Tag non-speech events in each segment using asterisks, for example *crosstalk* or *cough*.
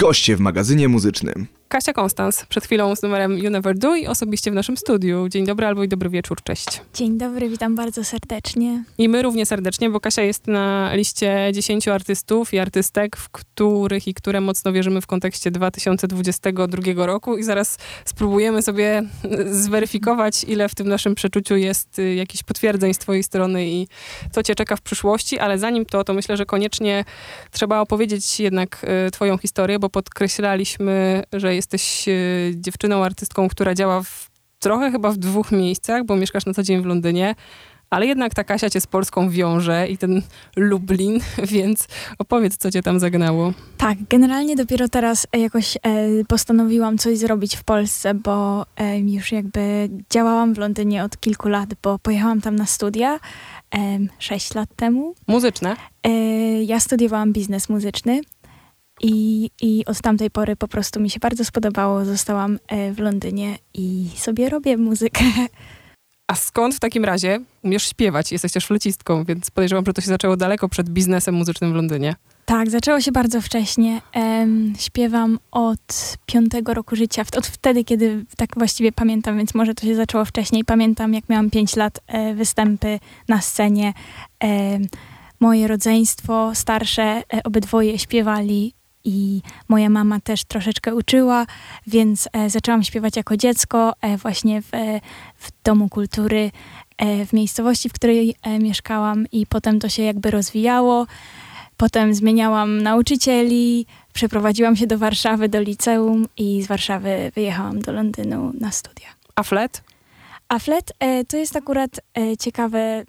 Goście w magazynie muzycznym. Kasia Konstans, przed chwilą z numerem You Never Do i osobiście w naszym studiu. Dzień dobry albo i dobry wieczór, cześć. Dzień dobry, witam bardzo serdecznie. I my równie serdecznie, bo Kasia jest na liście 10 artystów i artystek, w których i które mocno wierzymy w kontekście 2022 roku i zaraz spróbujemy sobie zweryfikować, ile w tym naszym przeczuciu jest y, jakichś potwierdzeń z twojej strony i co cię czeka w przyszłości, ale zanim to, to myślę, że koniecznie trzeba opowiedzieć jednak y, twoją historię, bo podkreślaliśmy, że jesteś e, dziewczyną, artystką, która działa w, trochę chyba w dwóch miejscach, bo mieszkasz na co dzień w Londynie, ale jednak ta Kasia cię z Polską wiąże i ten Lublin, *laughs* więc opowiedz, co cię tam zagnało. Tak, generalnie dopiero teraz e, jakoś e, postanowiłam coś zrobić w Polsce, bo e, już jakby działałam w Londynie od kilku lat, bo pojechałam tam na studia e, sześć lat temu. Muzyczne? E, ja studiowałam biznes muzyczny i, I od tamtej pory po prostu mi się bardzo spodobało. Zostałam e, w Londynie i sobie robię muzykę. A skąd w takim razie umiesz śpiewać? Jesteś też flecistką, więc podejrzewam, że to się zaczęło daleko przed biznesem muzycznym w Londynie. Tak, zaczęło się bardzo wcześnie. Um, śpiewam od piątego roku życia, od wtedy, kiedy tak właściwie pamiętam, więc może to się zaczęło wcześniej. Pamiętam, jak miałam pięć lat, e, występy na scenie. E, moje rodzeństwo starsze, e, obydwoje śpiewali i moja mama też troszeczkę uczyła, więc e, zaczęłam śpiewać jako dziecko e, właśnie w, e, w Domu Kultury e, w miejscowości, w której e, mieszkałam i potem to się jakby rozwijało. Potem zmieniałam nauczycieli, przeprowadziłam się do Warszawy, do liceum i z Warszawy wyjechałam do Londynu na studia. A flet? A flet to jest akurat ciekawe,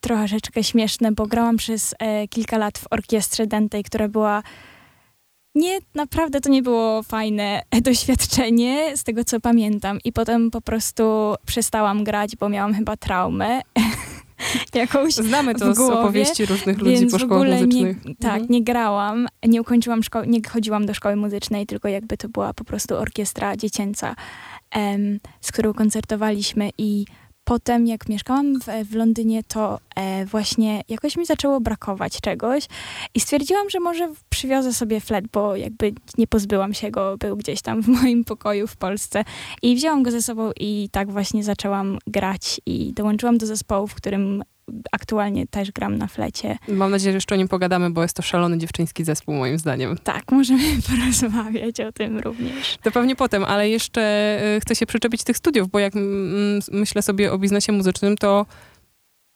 troszeczkę śmieszne, bo grałam przez kilka lat w orkiestrze dętej, która była nie, naprawdę to nie było fajne *laughs* doświadczenie, z tego co pamiętam. I potem po prostu przestałam grać, bo miałam chyba traumę. *laughs* Jakąś Znamy to z opowieści różnych ludzi po szkołach muzycznych. Nie, tak, mhm. nie grałam, nie ukończyłam szkoły, nie chodziłam do szkoły muzycznej, tylko jakby to była po prostu orkiestra dziecięca, um, z którą koncertowaliśmy i potem, jak mieszkałam w, w Londynie, to e, właśnie jakoś mi zaczęło brakować czegoś i stwierdziłam, że może przywiozę sobie flet, bo jakby nie pozbyłam się go, był gdzieś tam w moim pokoju w Polsce. I wzięłam go ze sobą i tak właśnie zaczęłam grać i dołączyłam do zespołu, w którym aktualnie też gram na flecie. Mam nadzieję, że jeszcze o nim pogadamy, bo jest to szalony dziewczyński zespół moim zdaniem. Tak, możemy *laughs* porozmawiać o tym również. To pewnie potem, ale jeszcze e, chcę się przyczepić tych studiów, bo jak myślę sobie o biznesie muzycznym, to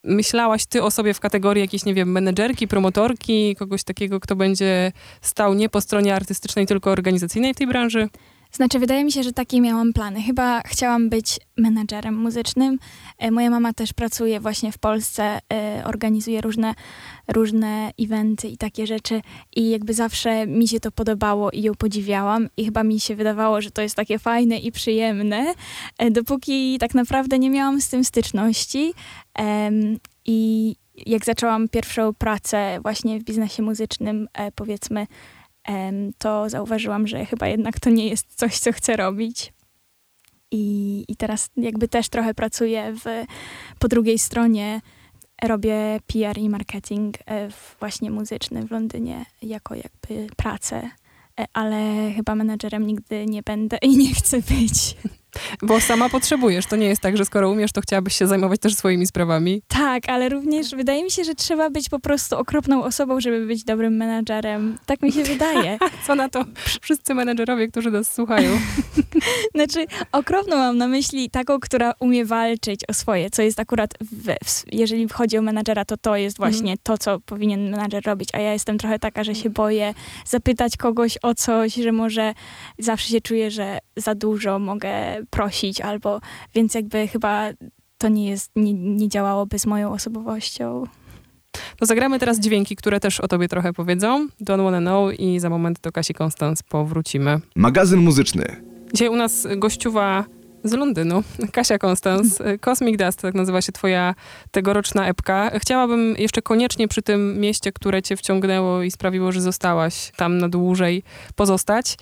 myślałaś ty o sobie w kategorii jakiejś, nie wiem, menedżerki, promotorki, kogoś takiego, kto będzie stał nie po stronie artystycznej, tylko organizacyjnej w tej branży? Znaczy, wydaje mi się, że takie miałam plany. Chyba chciałam być menadżerem muzycznym. E, moja mama też pracuje właśnie w Polsce, e, organizuje różne, różne eventy i takie rzeczy. I jakby zawsze mi się to podobało i ją podziwiałam. I chyba mi się wydawało, że to jest takie fajne i przyjemne, e, dopóki tak naprawdę nie miałam z tym styczności. I jak zaczęłam pierwszą pracę właśnie w biznesie muzycznym, powiedzmy, to zauważyłam, że chyba jednak to nie jest coś, co chcę robić. I, i teraz jakby też trochę pracuję w, po drugiej stronie. Robię PR i marketing e, właśnie muzyczny w Londynie jako jakby pracę, e, ale chyba menedżerem nigdy nie będę i nie chcę być. *laughs* Bo sama potrzebujesz. To nie jest tak, że skoro umiesz, to chciałabyś się zajmować też swoimi sprawami. Tak, ale również wydaje mi się, że trzeba być po prostu okropną osobą, żeby być dobrym menadżerem. Tak mi się *laughs* wydaje. Co na to wszyscy menedżerowie, którzy nas słuchają? *laughs* znaczy, okropną mam na myśli taką, która umie walczyć o swoje, co jest akurat, w, w, jeżeli chodzi o menadżera, to to jest mhm. właśnie mm. to, co powinien menadżer robić, a ja jestem trochę taka, że się boję zapytać kogoś o coś, że może zawsze się czuję, że za dużo mogę prosić, albo więc jakby chyba to nie jest, nie, nie działałoby z moją osobowością. To zagramy teraz dźwięki, które też o tobie trochę powiedzą. Don't Wanna Know i za moment do Kasi Konstans powrócimy. Magazyn muzyczny. Dzisiaj u nas gościuwa z Londynu, Kasia Konstans. *laughs* Cosmic Dust, tak nazywa się twoja tegoroczna epka. Chciałabym jeszcze koniecznie przy tym mieście, które cię wciągnęło i sprawiło, że zostałaś tam na dłużej, pozostać.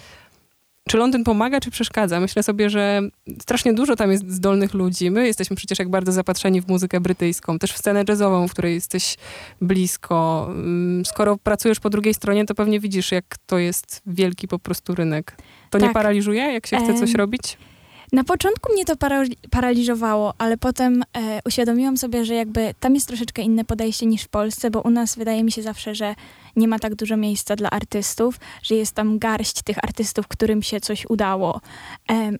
Czy Londyn pomaga, czy przeszkadza? Myślę sobie, że strasznie dużo tam jest zdolnych ludzi. My jesteśmy przecież jak bardzo zapatrzeni w muzykę brytyjską, też w scenę jazzową, w której jesteś blisko. Mm, skoro pracujesz po drugiej stronie, to pewnie widzisz, jak to jest wielki po prostu rynek. To tak. nie paraliżuje, jak się chce coś robić? Na początku mnie to para paraliżowało, ale potem e, uświadomiłam sobie, że jakby tam jest troszeczkę inne podejście niż w Polsce, bo u nas wydaje mi się zawsze, że nie ma tak dużo miejsca dla artystów, że jest tam garść tych artystów, którym się coś udało.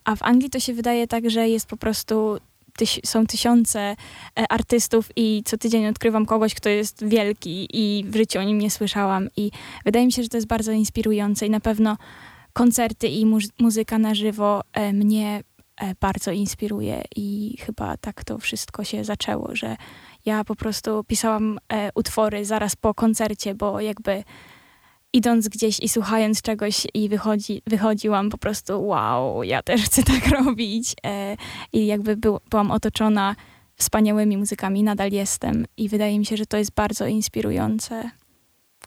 A w Anglii to się wydaje tak, że jest po prostu tyś są tysiące e, artystów i co tydzień odkrywam kogoś, kto jest wielki i w życiu o nim nie słyszałam. I wydaje mi się, że to jest bardzo inspirujące i na pewno koncerty i mu muzyka na żywo e, mnie E, bardzo inspiruje i chyba tak to wszystko się zaczęło, że ja po prostu pisałam e, utwory zaraz po koncercie, bo jakby idąc gdzieś i słuchając czegoś i wychodzi, wychodziłam po prostu wow, ja też chcę tak *laughs* robić e, i jakby był, byłam otoczona wspaniałymi muzykami, nadal jestem i wydaje mi się, że to jest bardzo inspirujące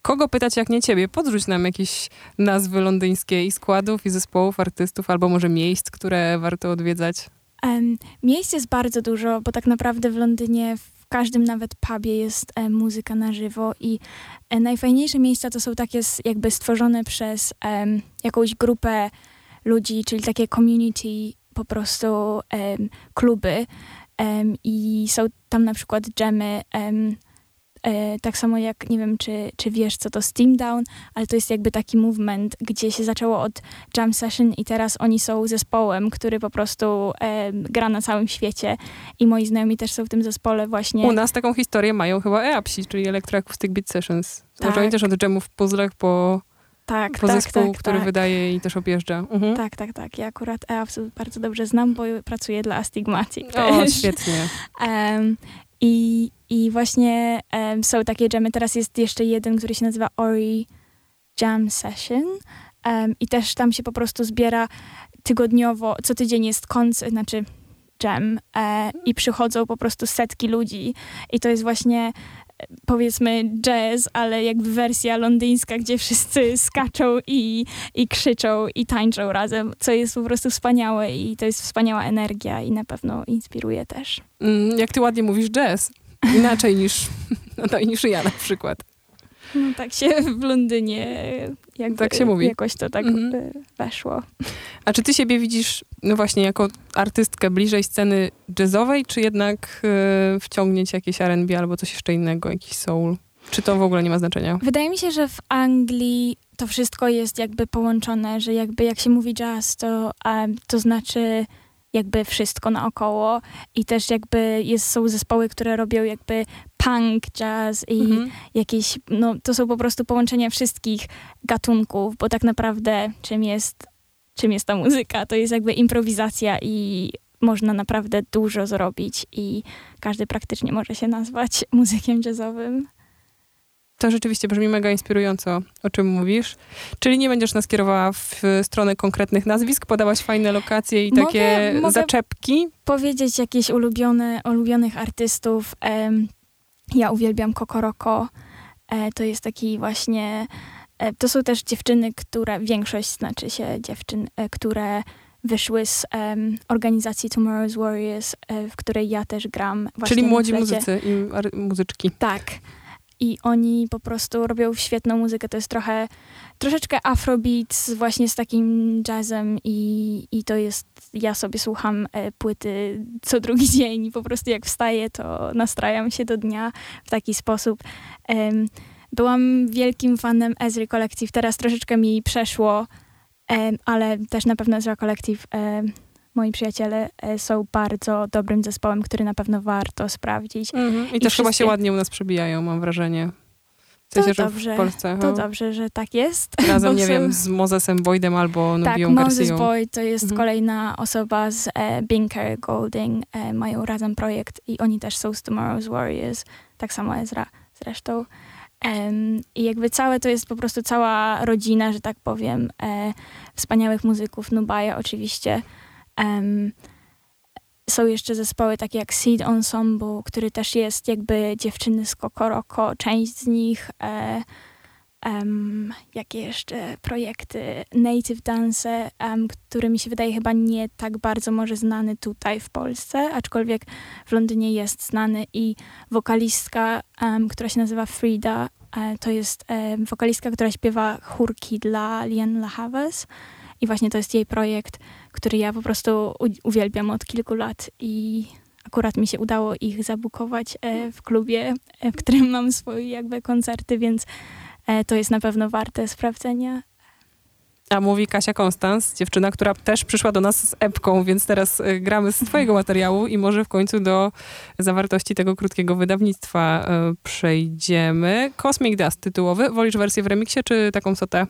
kogo pytać jak nie ciebie? Podrzuć nam jakieś nazwy londyńskie i składów, i zespołów, artystów, albo może miejsc, które warto odwiedzać. Um, miejsc jest bardzo dużo, bo tak naprawdę w Londynie każdym nawet pubie jest e, muzyka na żywo i e, najfajniejsze miejsca to są takie jakby stworzone przez e, jakąś grupę ludzi, czyli takie community, po prostu kluby i są tam na przykład dżemy tak samo jak, nie wiem, czy, czy wiesz, co to Steam Down, ale to jest jakby taki movement, gdzie się zaczęło od jam session i teraz oni są zespołem, który po prostu e, gra na całym świecie i moi znajomi też są w tym zespole właśnie. U nas taką historię mają chyba EAPSI, czyli Electroacoustic Beat Sessions. Tak. Może oni też od jamów puzzlach po tak, po tak, zespół, tak, który tak. wydaje i też objeżdża. Mhm. Tak, tak, tak. Ja akurat EAPS bardzo dobrze znam, bo pracuję dla Astigmatic. O, świetnie. *laughs* um, i, i właśnie um, są takie jamy. Teraz jest jeszcze jeden, który się nazywa Ori Jam Session. Um, I też tam się po prostu zbiera tygodniowo, co tydzień jest koncert, znaczy jam e, i przychodzą po prostu setki ludzi i to jest właśnie powiedzmy jazz, ale jakby wersja londyńska, gdzie wszyscy skaczą i, i krzyczą i tańczą razem, co jest po prostu wspaniałe i to jest wspaniała energia i na pewno inspiruje też. Mm, jak ty ładnie mówisz jazz, inaczej niż, *laughs* no, niż ja na przykład. No tak się w Londynie jakby tak się mówi. jakoś to tak mhm. Y, weszło. A czy ty siebie widzisz, no właśnie, jako artystkę bliżej sceny jazzowej, czy jednak y, wciągnięcie jakieś R&B albo coś jeszcze innego, jakiś soul? Czy to w ogóle nie ma znaczenia? Wydaje mi się, że w Anglii to wszystko jest jakby połączone, że jakby jak się mówi jazz, to, um, to znaczy jakby wszystko naokoło i też jakby jest, są zespoły, które robią jakby punk, jazz i mhm. jakieś, no to są po prostu połączenia wszystkich gatunków, bo tak naprawdę czym jest, czym jest ta muzyka? To jest jakby improwizacja i można naprawdę dużo zrobić i każdy praktycznie może się nazwać muzykiem jazzowym. To rzeczywiście brzmi mega inspirująco, o czym mówisz. Czyli nie będziesz nas kierowała w stronę konkretnych nazwisk, podałaś fajne lokacje i mogę, takie mogę zaczepki? powiedzieć jakieś ulubione, ulubionych artystów. Ja uwielbiam Kokoroko. E, to jest taki właśnie... E, to są też dziewczyny, które... Większość znaczy się dziewczyn, e, które wyszły z um, organizacji Tomorrow's Warriors, w której ja też gram. Czyli młodzi muzycy i muzyczki. Tak i oni po prostu robią świetną muzykę. To jest trochę, troszeczkę afrobeat właśnie z takim jazzem i, i to jest, ja sobie słucham e, płyty co drugi *laughs* dzień i po prostu jak wstaję, to nastrajam się do dnia w taki sposób. Byłam wielkim fanem Ezry Collective, teraz troszeczkę mi przeszło, ale też na pewno Ezra Collective moi przyjaciele e, są bardzo dobrym zespołem, który na pewno warto sprawdzić. Mhm. I, I, też wszystkie... chyba się ładnie u nas przebijają, mam wrażenie. W sensie, to dobrze, w Polsce. To dobrze, że tak jest. *laughs* Razem, nie wiem, z Mozesem Boydem albo Nubią tak, Moses Boyd to jest mhm. kolejna osoba z e, Binker Golding. E, mają razem projekt i oni też są z Tomorrow's Warriors. Tak samo Ezra zresztą. Um, I jakby całe to jest po prostu cała rodzina, że tak powiem, e, wspaniałych muzyków. Nubaja oczywiście Um, są jeszcze zespoły takie jak Seed Ensemble, który też jest jakby dziewczyny z Kokoroko, część z nich. E, um, jakie jeszcze projekty, Native Dance, um, który mi się wydaje chyba nie tak bardzo może znany tutaj w Polsce, aczkolwiek w Londynie jest znany i wokalistka, um, która się nazywa Frida, e, to jest e, wokalistka, która śpiewa chórki dla Lian LaHavas i właśnie to jest jej projekt, który ja po prostu uwielbiam od kilku lat i akurat mi się udało ich zabukować e, w klubie, w którym mam swoje jakby koncerty, więc E, to jest na pewno warte sprawdzenia. A mówi Kasia Konstans, dziewczyna, która też przyszła do nas z epką, więc teraz e, gramy z twojego *laughs* materiału i może w końcu do zawartości tego krótkiego wydawnictwa e, przejdziemy. Cosmic Dust tytułowy. Wolisz wersję w remiksie czy taką sotę?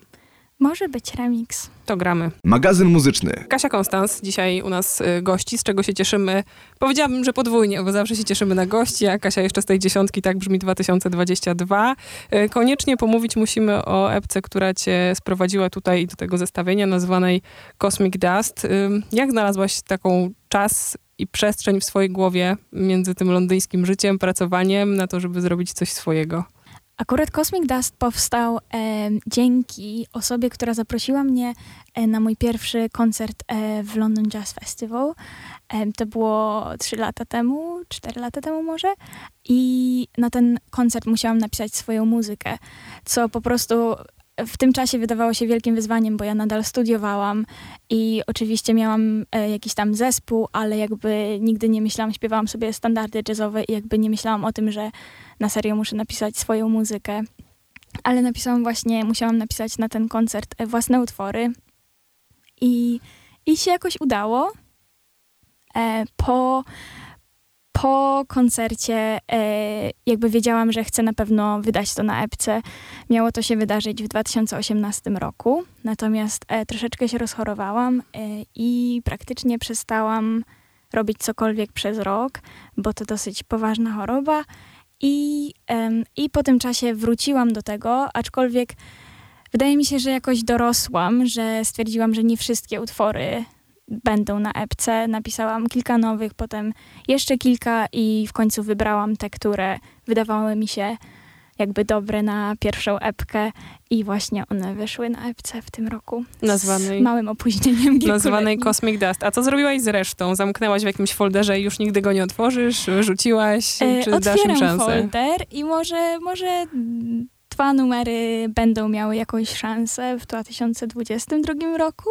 Może być remix. To gramy. Magazyn muzyczny. Kasia Konstans dzisiaj u nas y, gości, z czego się cieszymy. Powiedziałabym, że podwójnie, bo zawsze się cieszymy na gości, a Kasia jeszcze z tej dziesiątki, tak brzmi 2022. Y, koniecznie pomówić musimy o epce, która cię sprowadziła tutaj do tego zestawienia nazwanej Cosmic Dust. Y, jak znalazłaś taką czas i przestrzeń w swojej głowie między tym londyńskim życiem, pracowaniem na to, żeby zrobić coś swojego? Akurat Cosmic Dust powstał e, dzięki osobie, która zaprosiła mnie e, na mój pierwszy koncert e, w London Jazz Festival. To było trzy lata temu, cztery lata temu może. I na ten koncert musiałam napisać swoją muzykę, co po prostu w tym czasie wydawało się wielkim wyzwaniem, bo ja nadal studiowałam i oczywiście miałam e, jakiś tam zespół, ale jakby nigdy nie myślałam, śpiewałam sobie standardy jazzowe i jakby nie myślałam o tym, że na serio muszę napisać swoją muzykę. Ale napisałam właśnie, musiałam napisać na ten koncert e, własne utwory i, i się jakoś udało. E, po po koncercie e, jakby wiedziałam, że chcę na pewno wydać to na epce. Miało to się wydarzyć w 2018 roku, natomiast e, troszeczkę się rozchorowałam e, i praktycznie przestałam robić cokolwiek przez rok, bo to dosyć poważna choroba. I, I po tym czasie wróciłam do tego, aczkolwiek wydaje mi się, że jakoś dorosłam, że stwierdziłam, że nie wszystkie utwory będą na epce. Napisałam kilka nowych, potem jeszcze kilka i w końcu wybrałam te, które wydawały mi się jakby dobre na pierwszą epkę i właśnie one wyszły na epce w tym roku. Nazwanej, z małym opóźnieniem. *laughs* Nazwanej Cosmic Dust. A co zrobiłaś z resztą? Zamknęłaś w jakimś folderze i już nigdy go nie otworzysz? Rzuciłaś? E, czy dasz im szansę? folder i może, może dwa numery będą miały jakąś szansę w 2022 roku,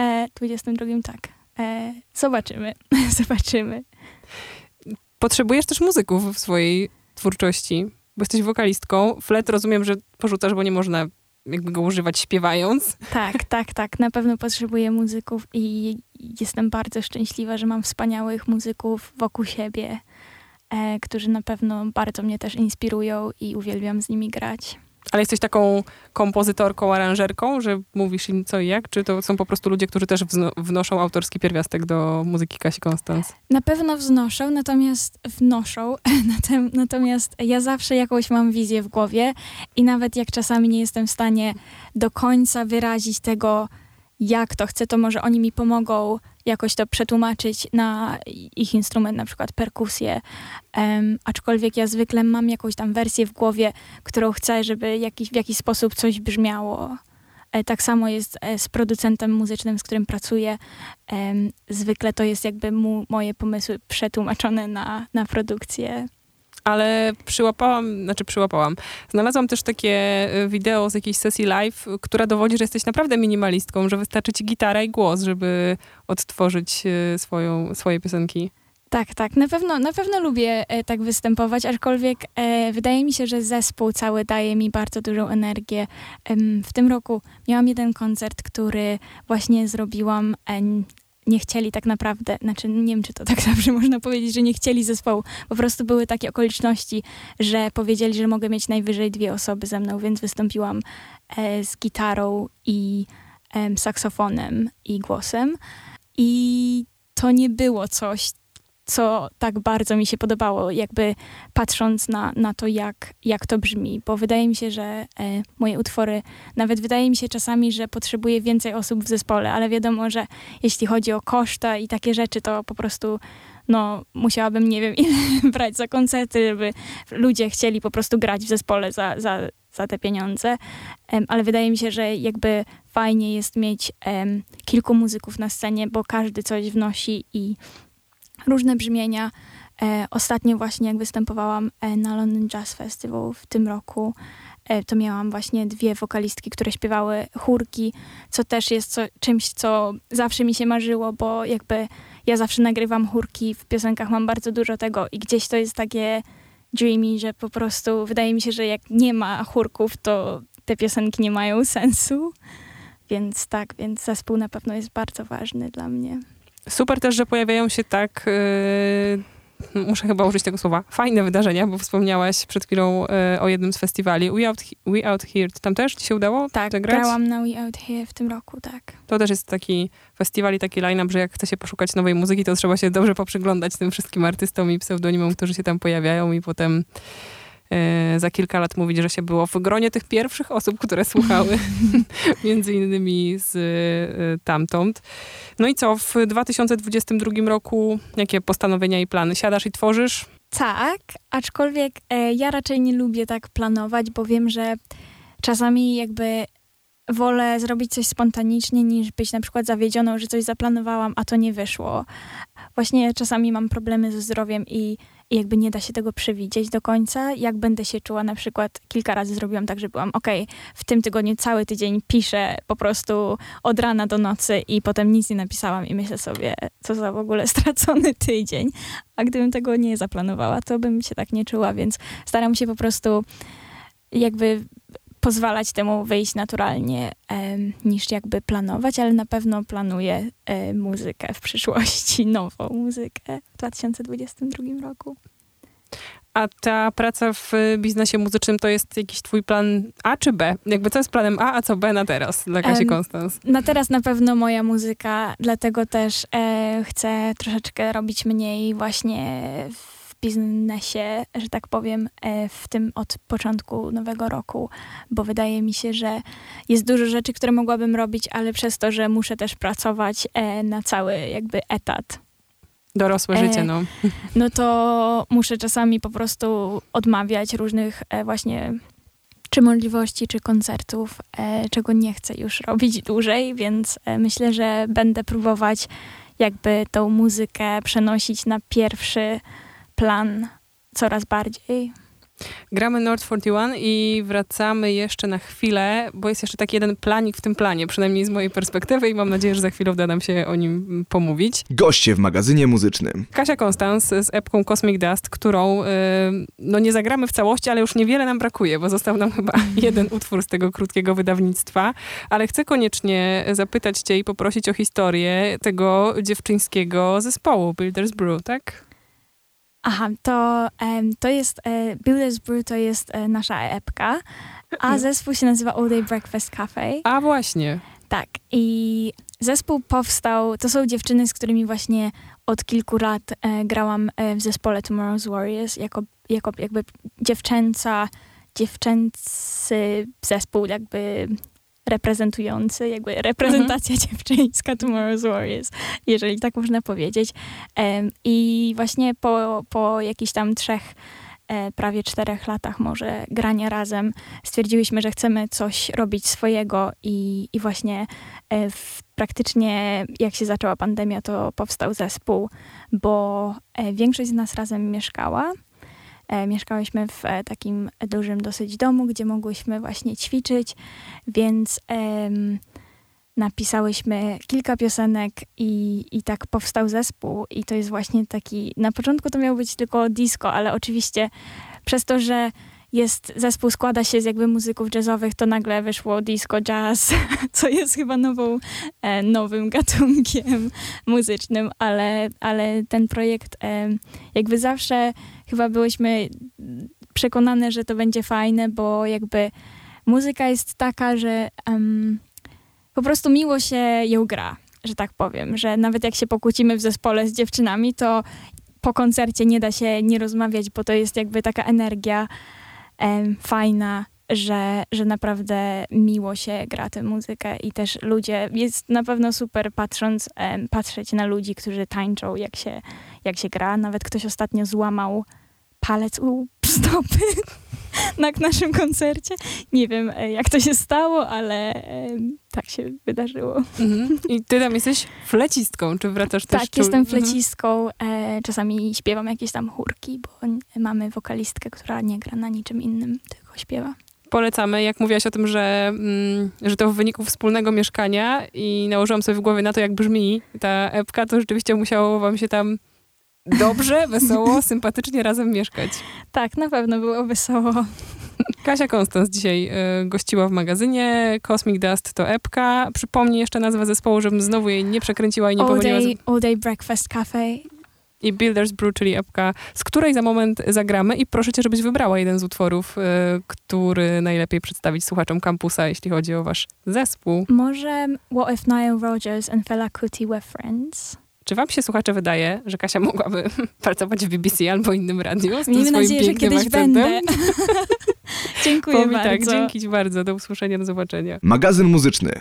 E, 22 tak. E, zobaczymy, *laughs* zobaczymy. Potrzebujesz też muzyków w swojej twórczości, bo jesteś wokalistką. Flet rozumiem, że porzucasz, bo nie można jakby go używać śpiewając. Tak, *laughs* tak, tak. Na pewno potrzebuję muzyków i jestem bardzo szczęśliwa, że mam wspaniałych muzyków wokół siebie, e, którzy na pewno bardzo mnie też inspirują i uwielbiam z nimi grać. Ale jesteś taką kompozytorką, aranżerką, że mówisz im co i jak? Czy to są po prostu ludzie, którzy też wnoszą autorski pierwiastek do muzyki Kasi Konstans? Na pewno wznoszą, natomiast wnoszą. *laughs* natomiast ja zawsze jakąś mam wizję w głowie i nawet jak czasami nie jestem w stanie do końca wyrazić tego, jak to chcę, to może oni mi pomogą jakoś to przetłumaczyć na ich instrument, na przykład perkusję. Um, aczkolwiek ja zwykle mam jakąś tam wersję w głowie, którą chcę, żeby jakiś, w jakiś sposób coś brzmiało. E, tak samo jest e, z producentem muzycznym, z którym pracuję. Zwykle to jest jakby mu, moje pomysły przetłumaczone na, na produkcję ale przyłapałam, znaczy przyłapałam. Znalazłam też takie e, wideo z jakiejś sesji live, która dowodzi, że jesteś naprawdę minimalistką, że wystarczy ci gitara i głos, żeby odtworzyć e, swoją, swoje piosenki. Tak, tak. Na pewno, na pewno lubię e, tak występować, aczkolwiek e, wydaje mi się, że zespół cały daje mi bardzo dużą energię. E, w tym roku miałam jeden koncert, który właśnie zrobiłam nie chcieli tak naprawdę, znaczy nie wiem, czy to tak *laughs* dobrze można powiedzieć, że nie chcieli zespołu. Po prostu były takie okoliczności, że powiedzieli, że mogę mieć najwyżej dwie osoby ze mną, więc wystąpiłam e, z gitarą i e, saksofonem i głosem. I to nie było coś, co tak bardzo mi się podobało, jakby patrząc na, na to, jak, jak to brzmi, bo wydaje mi się, że e, moje utwory, nawet wydaje mi się czasami, że potrzebuję więcej osób w zespole, ale wiadomo, że jeśli chodzi o koszta i takie rzeczy, to po prostu no musiałabym nie wiem *laughs* ile brać za koncerty, żeby ludzie chcieli po prostu grać w zespole za, za, za te pieniądze. Ale wydaje mi się, że jakby fajnie jest mieć kilku muzyków na scenie, bo każdy coś wnosi i różne brzmienia. E, ostatnio właśnie jak występowałam e, na London Jazz Festival w tym roku, e, to miałam właśnie dwie wokalistki, które śpiewały chórki, co też jest co, czymś, co zawsze mi się marzyło, bo jakby ja zawsze nagrywam chórki, w piosenkach mam bardzo dużo tego i gdzieś to jest takie dreamy, że po prostu wydaje mi się, że jak nie ma chórków, to te piosenki nie mają sensu. Więc tak, więc zespół na pewno jest bardzo ważny dla mnie. Super też, że pojawiają się tak, yy, muszę chyba użyć tego słowa, fajne wydarzenia, bo wspomniałaś przed chwilą yy, o jednym z festiwali. We Out, We Out Here, tam też ci się udało Tak, zagrać? grałam na We Out Here w tym roku, tak. To też jest taki festiwal i taki line-up, że jak chce się poszukać nowej muzyki, to trzeba się dobrze poprzyglądać tym wszystkim artystom i pseudonimom, którzy się tam pojawiają i potem za kilka lat mówić, że się było w gronie tych pierwszych osób, które słuchały, *laughs* między innymi z e, tamtąd. No i co, w 2022 roku jakie postanowienia i plany? Siadasz i tworzysz? Tak, aczkolwiek e, ja raczej nie lubię tak planować, bo wiem, że czasami jakby wolę zrobić coś spontanicznie, niż być na przykład zawiedzioną, że coś zaplanowałam, a to nie wyszło. Właśnie czasami mam problemy ze zdrowiem i, i jakby nie da się tego przewidzieć do końca. Jak będę się czuła, na przykład kilka razy zrobiłam tak, że byłam, ok, w tym tygodniu cały tydzień piszę po prostu od rana do nocy i potem nic nie napisałam i myślę sobie, co za w ogóle stracony tydzień. A gdybym tego nie zaplanowała, to bym się tak nie czuła, więc staram się po prostu jakby pozwalać temu wyjść naturalnie, e, niż jakby planować, ale na pewno planuję e, muzykę w przyszłości, *laughs* nową muzykę w 2022 roku. A ta praca w biznesie muzycznym to jest jakiś twój plan A czy B? Jakby co jest planem A, a co B na teraz dla Kasi Konstans? Na teraz na pewno moja muzyka, dlatego też e, chcę troszeczkę robić mniej właśnie w biznesie, że tak powiem, e, w tym od początku nowego roku, bo wydaje mi się, że jest dużo rzeczy, które mogłabym robić, ale przez to, że muszę też pracować e, na cały jakby etat. Dorosłe życie, no. *laughs* No to muszę czasami po prostu odmawiać różnych właśnie czy możliwości, czy koncertów, czego nie chcę już robić dłużej, więc myślę, że będę próbować jakby tą muzykę przenosić na pierwszy plan coraz bardziej. Gramy Nord 41 i wracamy jeszcze na chwilę, bo jest jeszcze taki jeden planik w tym planie, przynajmniej z mojej perspektywy i mam nadzieję, że za chwilę uda nam się o nim pomówić. Goście w magazynie muzycznym. Kasia Konstans z epką Cosmic Dust, którą yy, no nie zagramy w całości, ale już niewiele nam brakuje, bo został nam chyba *laughs* jeden utwór z tego krótkiego wydawnictwa, ale chcę koniecznie zapytać cię i poprosić o historię tego dziewczyńskiego zespołu Builders Brew, tak? Aha, to, to jest, e, Builders Brew to jest e, nasza epka, a mhm. zespół się nazywa All Day Breakfast Cafe. A właśnie. Tak, i zespół powstał, to są dziewczyny, z którymi właśnie od kilku lat e, grałam e, w zespole Tomorrow's Warriors, jako, jako jakby dziewczęca, dziewczęcy zespół jakby reprezentujący, jakby reprezentacja mhm. *laughs* dziewczyńska Tomorrow's Warriors, jeżeli tak można powiedzieć. I właśnie po, po jakichś tam trzech e, prawie czterech latach może grania razem stwierdziłyśmy, że chcemy coś robić swojego i, i właśnie e, w, praktycznie jak się zaczęła pandemia, to powstał zespół, bo e, większość z nas razem mieszkała mieszkałyśmy w e, takim dużym dosyć domu, gdzie mogłyśmy właśnie ćwiczyć, więc napisałyśmy kilka piosenek i, i tak powstał zespół. I to jest właśnie taki, na początku to miało być tylko disco, ale oczywiście przez to, że jest, zespół składa się z jakby muzyków jazzowych, to nagle wyszło disco jazz, *laughs* co jest chyba nową, e, nowym gatunkiem *laughs* muzycznym, ale, ale ten projekt e, jakby zawsze chyba byłyśmy przekonane, że to będzie fajne, bo jakby muzyka jest taka, że um, po prostu miło się ją gra, że tak powiem, że nawet jak się pokłócimy w zespole z dziewczynami, to po koncercie nie da się nie rozmawiać, bo to jest jakby taka energia fajna, że, że naprawdę miło się gra tę muzykę i też ludzie, jest na pewno super patrząc, em, patrzeć na ludzi, którzy tańczą, jak się, jak się gra. Nawet ktoś ostatnio złamał palec u stopy *laughs* na naszym koncercie. Nie wiem, e, jak to się stało, ale em, tak się wydarzyło. Mhm. I ty tam jesteś flecistką, czy wracasz też? Tak, jestem Mhm. flecistką. E, czasami śpiewam jakieś tam chórki, bo mamy wokalistkę, która nie gra na niczym innym, tylko śpiewa. Polecamy. Jak mówiłaś o tym, że, mm, że to w wyniku wspólnego mieszkania i nałożyłam sobie w głowie na to, jak brzmi ta epka, to rzeczywiście musiało wam się tam dobrze, *laughs* wesoło, sympatycznie razem mieszkać. Tak, na pewno było wesoło. Kasia Konstans dzisiaj y, gościła w magazynie. Cosmic Dust to epka. Przypomnij jeszcze nazwę zespołu, żebym znowu jej nie przekręciła i nie All pomyliła. day, all day Breakfast Cafe. I Builder's Brew, czyli epka, z której za moment zagramy. I proszę cię, żebyś wybrała jeden z utworów, y, który najlepiej przedstawić słuchaczom kampusa, jeśli chodzi o wasz zespół. Może What if Nile Rodgers and Fela Kuti were friends? Czy wam się, słuchacze, wydaje, że Kasia mogłaby *laughs* pracować w BBC albo innym radiu z tym Miejmy swoim nadzieję, że kiedyś akcentem? będę. *laughs* *laughs* Dziękuję Powi bardzo. tak, dzięki ci bardzo, do usłyszenia, do zobaczenia. Magazyn muzyczny.